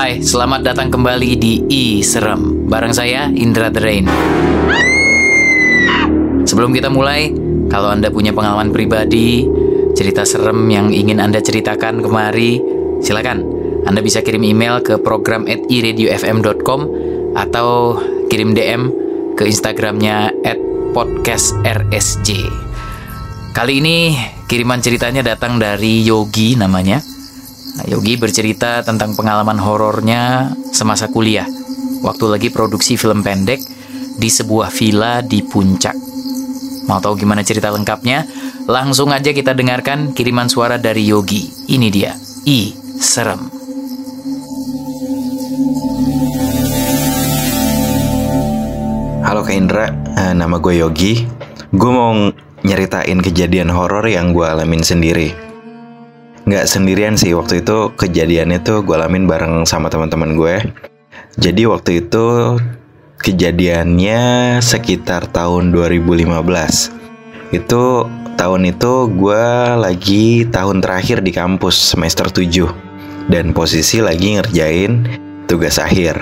Hai, selamat datang kembali di I Serem. Bareng saya, Indra The Rain. Sebelum kita mulai, kalau Anda punya pengalaman pribadi Cerita serem yang ingin Anda ceritakan kemari Silakan, Anda bisa kirim email ke program at iradiofm.com Atau kirim DM ke Instagramnya at podcastrsj Kali ini kiriman ceritanya datang dari Yogi namanya Yogi bercerita tentang pengalaman horornya semasa kuliah, waktu lagi produksi film pendek di sebuah villa di puncak. Mau tahu gimana cerita lengkapnya? Langsung aja kita dengarkan kiriman suara dari Yogi. Ini dia, I Serem. Halo Kak Indra, eh, nama gue Yogi. Gue mau nyeritain kejadian horor yang gue alamin sendiri nggak sendirian sih waktu itu kejadiannya tuh gue alamin bareng sama teman-teman gue. Jadi waktu itu kejadiannya sekitar tahun 2015 itu tahun itu gue lagi tahun terakhir di kampus semester 7 dan posisi lagi ngerjain tugas akhir.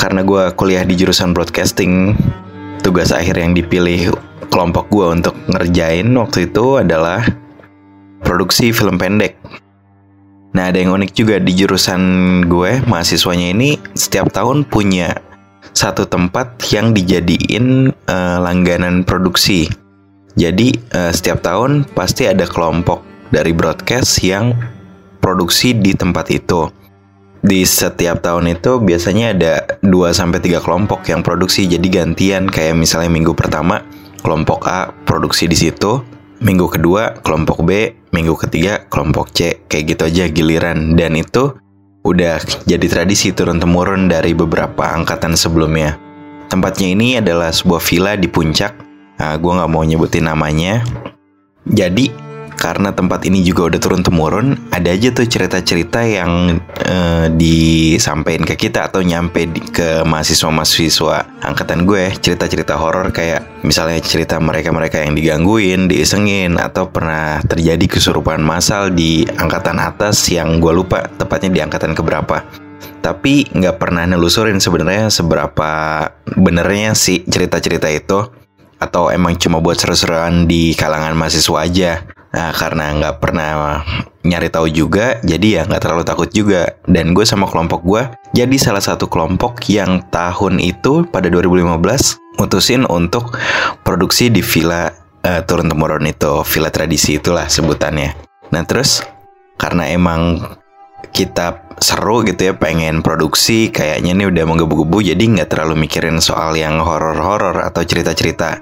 Karena gue kuliah di jurusan broadcasting tugas akhir yang dipilih kelompok gue untuk ngerjain waktu itu adalah produksi film pendek. Nah, ada yang unik juga di jurusan gue, mahasiswanya ini setiap tahun punya satu tempat yang dijadiin uh, langganan produksi. Jadi, uh, setiap tahun pasti ada kelompok dari broadcast yang produksi di tempat itu. Di setiap tahun itu biasanya ada 2 sampai 3 kelompok yang produksi. Jadi gantian kayak misalnya minggu pertama kelompok A produksi di situ, minggu kedua kelompok B, minggu ketiga kelompok C, kayak gitu aja giliran dan itu udah jadi tradisi turun temurun dari beberapa angkatan sebelumnya. Tempatnya ini adalah sebuah villa di puncak. Nah, gue nggak mau nyebutin namanya. Jadi karena tempat ini juga udah turun temurun, ada aja tuh cerita-cerita yang uh, disampaikan ke kita atau nyampe di, ke mahasiswa-mahasiswa angkatan gue, cerita-cerita horor kayak misalnya cerita mereka-mereka yang digangguin, diisengin atau pernah terjadi kesurupan massal di angkatan atas yang gue lupa tepatnya di angkatan keberapa. Tapi nggak pernah nelusurin sebenarnya seberapa benernya sih cerita-cerita itu atau emang cuma buat seru-seruan di kalangan mahasiswa aja Nah karena nggak pernah nyari tahu juga, jadi ya nggak terlalu takut juga. Dan gue sama kelompok gue jadi salah satu kelompok yang tahun itu pada 2015 mutusin untuk produksi di villa uh, turun temurun itu, villa tradisi itulah sebutannya. Nah terus karena emang kita seru gitu ya pengen produksi kayaknya nih udah menggebu-gebu jadi nggak terlalu mikirin soal yang horor-horor atau cerita-cerita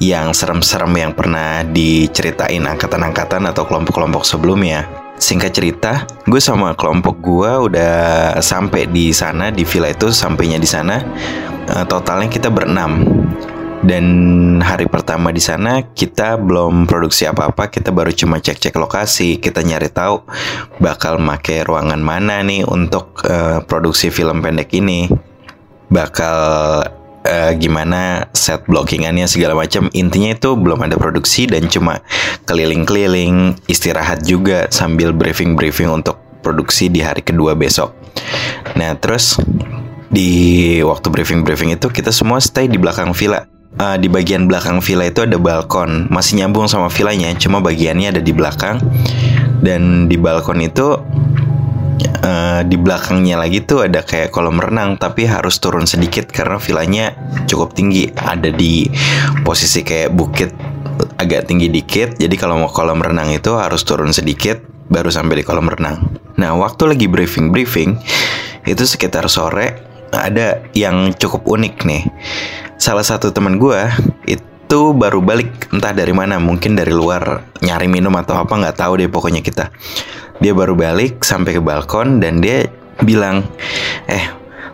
yang serem-serem yang pernah diceritain angkatan-angkatan atau kelompok-kelompok sebelumnya. Singkat cerita, gue sama kelompok gue udah sampai di sana di villa itu sampainya di sana eh, totalnya kita berenam dan hari pertama di sana kita belum produksi apa-apa, kita baru cuma cek-cek lokasi, kita nyari tahu bakal make ruangan mana nih untuk uh, produksi film pendek ini. Bakal uh, gimana set blockingannya segala macam. Intinya itu belum ada produksi dan cuma keliling-keliling, istirahat juga sambil briefing-briefing untuk produksi di hari kedua besok. Nah, terus di waktu briefing-briefing itu kita semua stay di belakang villa uh, di bagian belakang villa itu ada balkon. Masih nyambung sama villanya cuma bagiannya ada di belakang. Dan di balkon itu uh, di belakangnya lagi tuh ada kayak kolam renang tapi harus turun sedikit karena villanya cukup tinggi. Ada di posisi kayak bukit agak tinggi dikit. Jadi kalau mau kolam renang itu harus turun sedikit baru sampai di kolam renang. Nah waktu lagi briefing briefing itu sekitar sore ada yang cukup unik nih. Salah satu teman gue itu baru balik entah dari mana mungkin dari luar nyari minum atau apa nggak tahu deh pokoknya kita. Dia baru balik sampai ke balkon dan dia bilang eh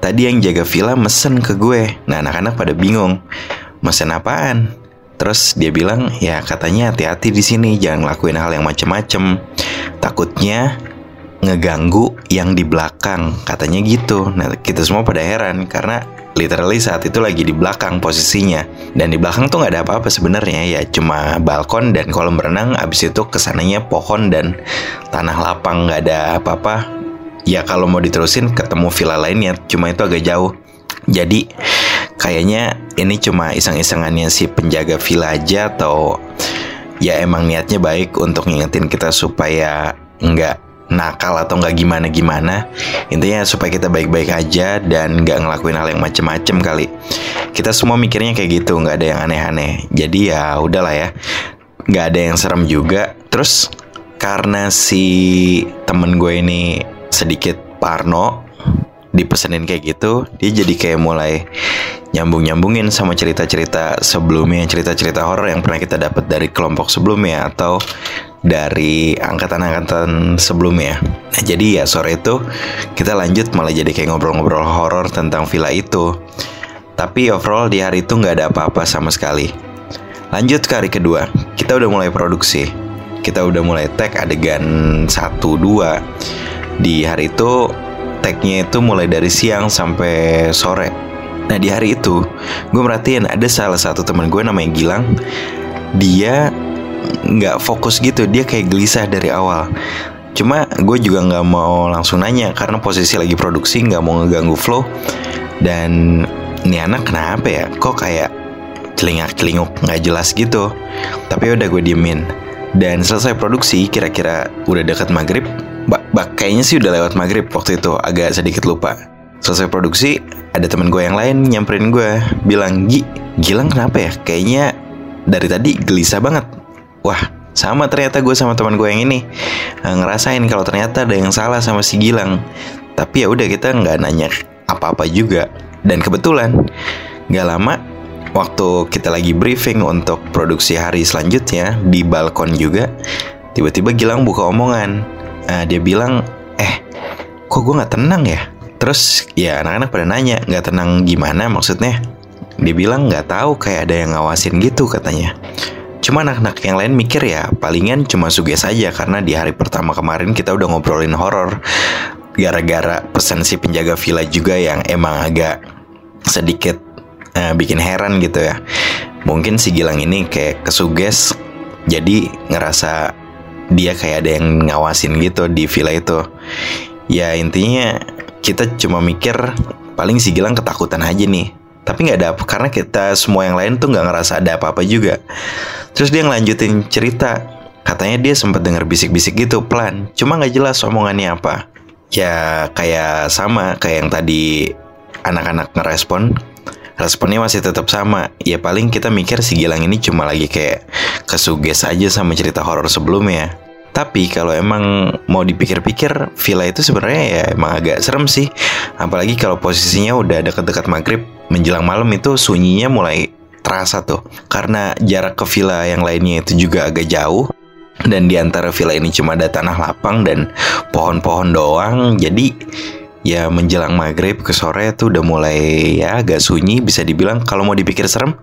tadi yang jaga villa mesen ke gue. Nah anak-anak pada bingung mesen apaan? Terus dia bilang ya katanya hati-hati di sini jangan lakuin hal yang macem-macem. Takutnya ngeganggu yang di belakang. Katanya gitu. Nah kita semua pada heran karena literally saat itu lagi di belakang posisinya. Dan di belakang tuh nggak ada apa-apa sebenarnya. Ya cuma balkon dan kolam renang. Abis itu ke sananya pohon dan tanah lapang. Nggak ada apa-apa. Ya kalau mau diterusin ketemu villa lainnya. Cuma itu agak jauh. Jadi kayaknya ini cuma iseng-isengannya si penjaga villa aja atau ya emang niatnya baik untuk ngingetin kita supaya nggak nakal atau nggak gimana gimana intinya supaya kita baik-baik aja dan nggak ngelakuin hal yang macem-macem kali. Kita semua mikirnya kayak gitu nggak ada yang aneh-aneh. Jadi ya udahlah ya nggak ada yang serem juga. Terus karena si temen gue ini sedikit parno dipesenin kayak gitu dia jadi kayak mulai nyambung-nyambungin sama cerita-cerita sebelumnya cerita-cerita horor yang pernah kita dapat dari kelompok sebelumnya atau dari angkatan-angkatan sebelumnya. Nah, jadi ya sore itu kita lanjut malah jadi kayak ngobrol-ngobrol horor tentang villa itu. Tapi overall di hari itu nggak ada apa-apa sama sekali. Lanjut ke hari kedua, kita udah mulai produksi. Kita udah mulai tag adegan 1 2. Di hari itu tagnya itu mulai dari siang sampai sore. Nah di hari itu gue merhatiin ada salah satu teman gue namanya Gilang. Dia nggak fokus gitu. Dia kayak gelisah dari awal. Cuma gue juga nggak mau langsung nanya karena posisi lagi produksi nggak mau ngeganggu flow. Dan ini anak kenapa ya? Kok kayak celingak celinguk nggak jelas gitu? Tapi udah gue diemin. Dan selesai produksi kira-kira udah dekat maghrib? Bak, bak kayaknya sih udah lewat maghrib waktu itu agak sedikit lupa. Selesai produksi ada temen gue yang lain nyamperin gue. Bilang Gi Gilang kenapa ya? Kayaknya dari tadi gelisah banget wah sama ternyata gue sama teman gue yang ini. Eh, ngerasain kalau ternyata ada yang salah sama si Gilang. Tapi ya udah kita nggak nanya apa-apa juga. Dan kebetulan nggak lama waktu kita lagi briefing untuk produksi hari selanjutnya di balkon juga tiba-tiba Gilang buka omongan. Nah, dia bilang eh kok gue nggak tenang ya? Terus ya anak-anak pada nanya nggak tenang gimana maksudnya? Dia bilang nggak tahu kayak ada yang ngawasin gitu katanya Cuma anak-anak yang lain mikir ya palingan cuma suges saja karena di hari pertama kemarin kita udah ngobrolin horor gara-gara pesan si penjaga villa juga yang emang agak sedikit uh, bikin heran gitu ya. Mungkin si Gilang ini kayak kesuges jadi ngerasa dia kayak ada yang ngawasin gitu di villa itu. Ya intinya kita cuma mikir paling si Gilang ketakutan aja nih tapi nggak ada apa karena kita semua yang lain tuh nggak ngerasa ada apa-apa juga. Terus dia ngelanjutin cerita. Katanya dia sempat dengar bisik-bisik gitu pelan. Cuma nggak jelas omongannya apa. Ya kayak sama kayak yang tadi anak-anak ngerespon. Responnya masih tetap sama. Ya paling kita mikir si Gilang ini cuma lagi kayak kesuges aja sama cerita horor sebelumnya. Tapi kalau emang mau dipikir-pikir villa itu sebenarnya ya emang agak serem sih. Apalagi kalau posisinya udah dekat-dekat maghrib menjelang malam itu sunyinya mulai terasa tuh. Karena jarak ke villa yang lainnya itu juga agak jauh. Dan di antara villa ini cuma ada tanah lapang dan pohon-pohon doang. Jadi ya menjelang maghrib ke sore tuh udah mulai ya agak sunyi. Bisa dibilang kalau mau dipikir serem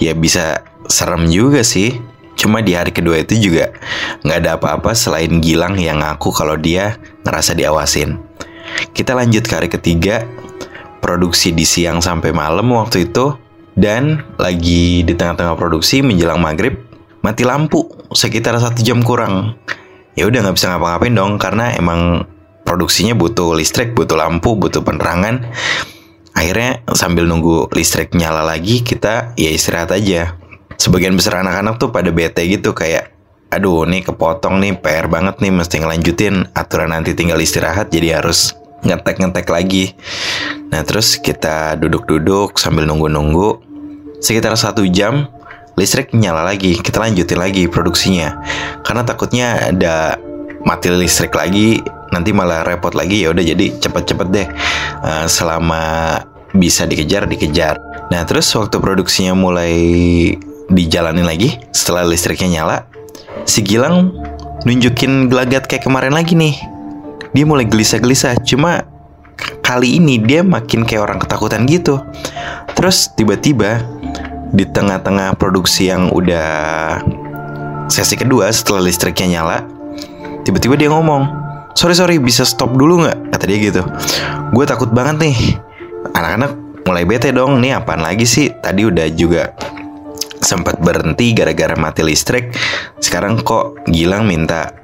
ya bisa serem juga sih. Cuma di hari kedua itu juga nggak ada apa-apa selain Gilang yang ngaku kalau dia ngerasa diawasin. Kita lanjut ke hari ketiga produksi di siang sampai malam waktu itu dan lagi di tengah-tengah produksi menjelang maghrib mati lampu sekitar satu jam kurang. Ya udah nggak bisa ngapa-ngapain dong karena emang produksinya butuh listrik butuh lampu butuh penerangan. Akhirnya sambil nunggu listrik nyala lagi kita ya istirahat aja. Sebagian besar anak-anak tuh pada bete gitu kayak aduh nih kepotong nih PR banget nih mesti ngelanjutin aturan nanti tinggal istirahat jadi harus ngetek-ngetek lagi. Nah terus kita duduk-duduk sambil nunggu-nunggu. Sekitar satu jam listrik nyala lagi. Kita lanjutin lagi produksinya. Karena takutnya ada mati listrik lagi nanti malah repot lagi ya udah jadi cepet-cepet deh uh, selama bisa dikejar dikejar. Nah terus waktu produksinya mulai dijalanin lagi setelah listriknya nyala, si Gilang nunjukin gelagat kayak kemarin lagi nih dia mulai gelisah-gelisah cuma kali ini dia makin kayak orang ketakutan gitu. Terus tiba-tiba di tengah-tengah produksi yang udah sesi kedua setelah listriknya nyala tiba-tiba dia ngomong sorry sorry bisa stop dulu nggak? Kata dia gitu. Gue takut banget nih. Anak-anak mulai bete dong. Nih apaan lagi sih? Tadi udah juga sempat berhenti gara-gara mati listrik. Sekarang kok Gilang minta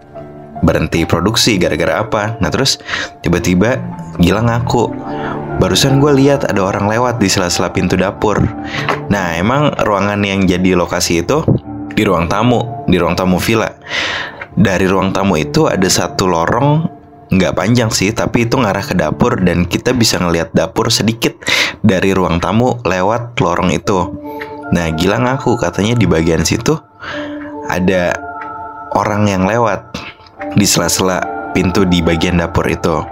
berhenti produksi gara-gara apa. Nah terus tiba-tiba Gilang ngaku Barusan gue lihat ada orang lewat di sela-sela pintu dapur. Nah, emang ruangan yang jadi lokasi itu di ruang tamu, di ruang tamu villa. Dari ruang tamu itu ada satu lorong nggak panjang sih, tapi itu ngarah ke dapur dan kita bisa ngelihat dapur sedikit dari ruang tamu lewat lorong itu. Nah, gila ngaku katanya di bagian situ ada orang yang lewat di sela-sela pintu di bagian dapur itu.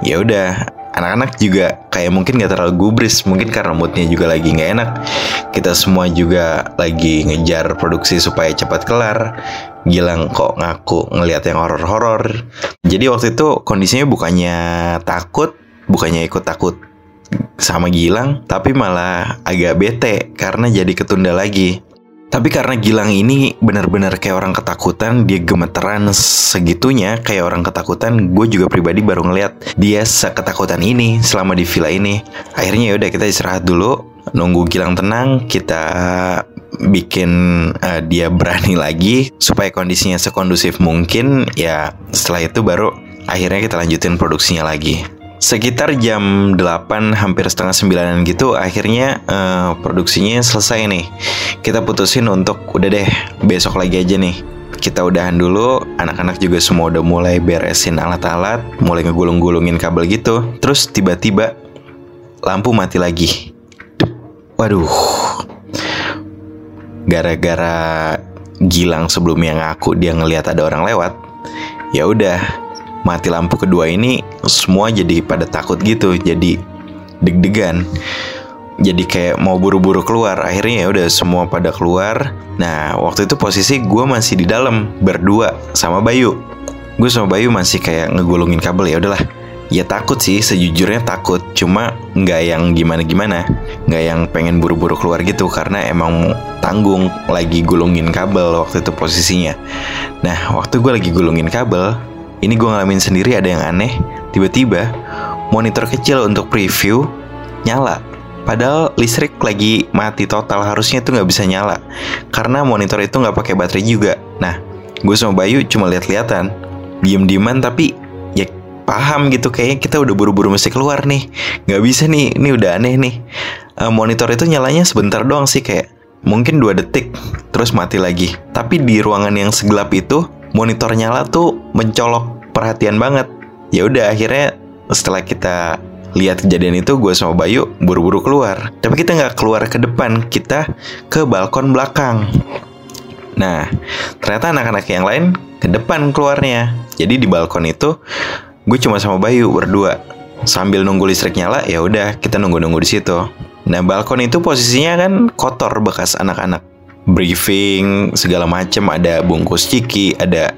Ya udah, anak-anak juga kayak mungkin gak terlalu gubris mungkin karena moodnya juga lagi nggak enak. Kita semua juga lagi ngejar produksi supaya cepat kelar. Gilang kok ngaku ngelihat yang horor-horor. Jadi waktu itu kondisinya bukannya takut bukannya ikut takut sama Gilang tapi malah agak bete karena jadi ketunda lagi tapi karena Gilang ini benar-benar kayak orang ketakutan, dia gemeteran segitunya kayak orang ketakutan. Gue juga pribadi baru ngeliat dia seketakutan ini selama di villa ini. Akhirnya ya udah kita istirahat dulu, nunggu Gilang tenang, kita bikin uh, dia berani lagi supaya kondisinya sekondusif mungkin. Ya setelah itu baru akhirnya kita lanjutin produksinya lagi. Sekitar jam 8 hampir setengah sembilanan gitu akhirnya uh, produksinya selesai nih. Kita putusin untuk udah deh besok lagi aja nih. Kita udahan dulu, anak-anak juga semua udah mulai beresin alat-alat, mulai ngegulung-gulungin kabel gitu. Terus tiba-tiba lampu mati lagi. Waduh. Gara-gara Gilang sebelumnya ngaku dia ngelihat ada orang lewat. Ya udah, mati lampu kedua ini semua jadi pada takut gitu jadi deg-degan. Jadi kayak mau buru-buru keluar. Akhirnya ya udah semua pada keluar. Nah waktu itu posisi gue masih di dalam berdua sama Bayu. Gue sama Bayu masih kayak ngegulungin kabel ya udahlah. Ya takut sih sejujurnya takut. Cuma nggak yang gimana gimana nggak yang pengen buru-buru keluar gitu karena emang tanggung lagi gulungin kabel waktu itu posisinya. Nah waktu gue lagi gulungin kabel ini gue ngalamin sendiri ada yang aneh. Tiba-tiba monitor kecil untuk preview nyala. Padahal listrik lagi mati total harusnya itu nggak bisa nyala karena monitor itu nggak pakai baterai juga. Nah, gue sama Bayu cuma lihat-lihatan, diem-dieman tapi ya paham gitu kayaknya kita udah buru-buru mesti keluar nih. Nggak bisa nih, ini udah aneh nih. Uh, monitor itu nyalanya sebentar doang sih kayak mungkin dua detik terus mati lagi. Tapi di ruangan yang segelap itu monitor nyala tuh mencolok perhatian banget. Ya udah akhirnya setelah kita lihat kejadian itu gue sama Bayu buru-buru keluar. Tapi kita nggak keluar ke depan, kita ke balkon belakang. Nah, ternyata anak-anak yang lain ke depan keluarnya. Jadi di balkon itu gue cuma sama Bayu berdua. Sambil nunggu listrik nyala, ya udah kita nunggu-nunggu di situ. Nah, balkon itu posisinya kan kotor bekas anak-anak briefing segala macam ada bungkus ciki ada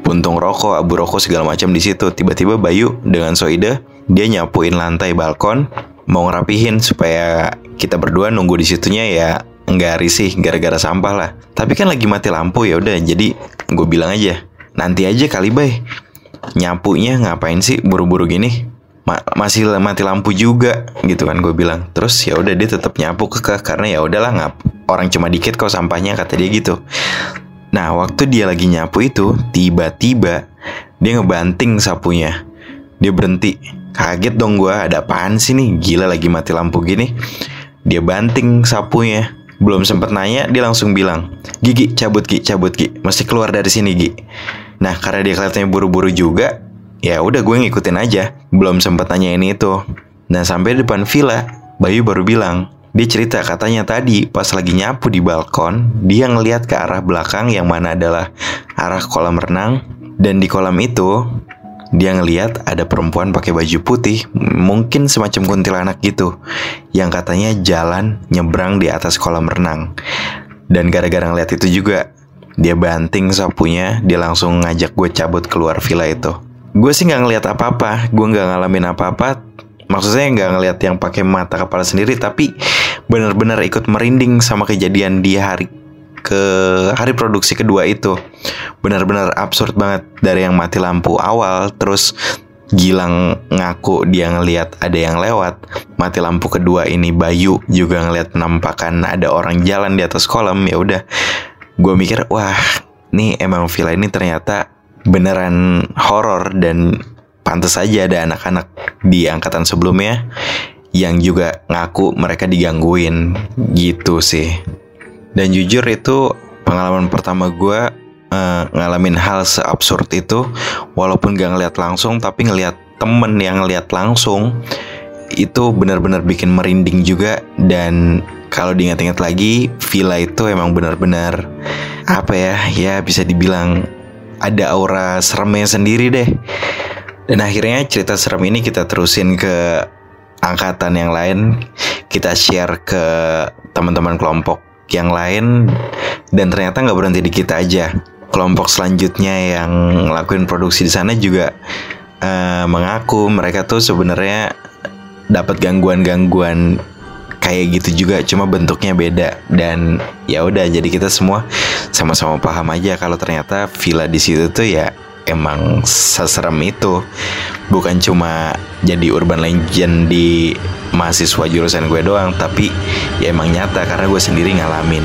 puntung rokok abu rokok segala macam di situ. Tiba-tiba Bayu dengan Soida dia nyapuin lantai balkon mau ngerapihin supaya kita berdua nunggu di situnya ya nggak risih gara-gara sampah lah. Tapi kan lagi mati lampu ya udah jadi gue bilang aja nanti aja kali bay. Nyapunya ngapain sih buru-buru gini Ma masih mati lampu juga gitu kan gue bilang. Terus ya udah dia tetap nyapu ke karena ya udahlah ngap orang cuma dikit kok sampahnya kata dia gitu. Nah waktu dia lagi nyapu itu tiba-tiba dia ngebanting sapunya. Dia berhenti. Kaget dong gue ada apaan sih nih? Gila lagi mati lampu gini. Dia banting sapunya. Belum sempet nanya dia langsung bilang Gigi cabut Gigi cabut Gigi mesti keluar dari sini Gigi nah karena dia kelihatannya buru-buru juga Ya udah gue ngikutin aja. Belum sempat tanya ini itu. Nah sampai depan villa, Bayu baru bilang, dia cerita katanya tadi pas lagi nyapu di balkon, dia ngeliat ke arah belakang yang mana adalah arah kolam renang. Dan di kolam itu, dia ngeliat ada perempuan pakai baju putih, mungkin semacam kuntilanak gitu, yang katanya jalan nyebrang di atas kolam renang. Dan gara-gara ngeliat itu juga, dia banting sapunya, dia langsung ngajak gue cabut keluar villa itu gue sih nggak ngelihat apa-apa. Gue nggak ngalamin apa-apa. Maksudnya nggak ngelihat yang pakai mata kepala sendiri tapi benar-benar ikut merinding sama kejadian di hari ke hari produksi kedua itu. Benar-benar absurd banget. Dari yang mati lampu awal terus Gilang ngaku dia ngelihat ada yang lewat. Mati lampu kedua ini Bayu juga ngelihat penampakan ada orang jalan di atas kolam. Ya udah gue mikir wah nih emang villa ini ternyata beneran horor dan pantas saja ada anak-anak di angkatan sebelumnya yang juga ngaku mereka digangguin gitu sih. Dan jujur itu pengalaman pertama gue uh, ngalamin hal seabsurd itu walaupun gak ngeliat langsung tapi ngeliat temen yang ngeliat langsung itu benar-benar bikin merinding juga dan kalau diingat-ingat lagi villa itu emang benar-benar apa ya ya bisa dibilang ada aura seremnya sendiri deh. Dan akhirnya cerita serem ini kita terusin ke angkatan yang lain. Kita share ke teman-teman kelompok yang lain. Dan ternyata nggak berhenti di kita aja. Kelompok selanjutnya yang ngelakuin produksi di sana juga uh, mengaku mereka tuh sebenarnya dapat gangguan-gangguan kayak gitu juga cuma bentuknya beda. Dan ya udah jadi kita semua sama-sama paham aja kalau ternyata villa di situ tuh ya emang seserem itu. Bukan cuma jadi urban legend di mahasiswa jurusan gue doang tapi ya emang nyata karena gue sendiri ngalamin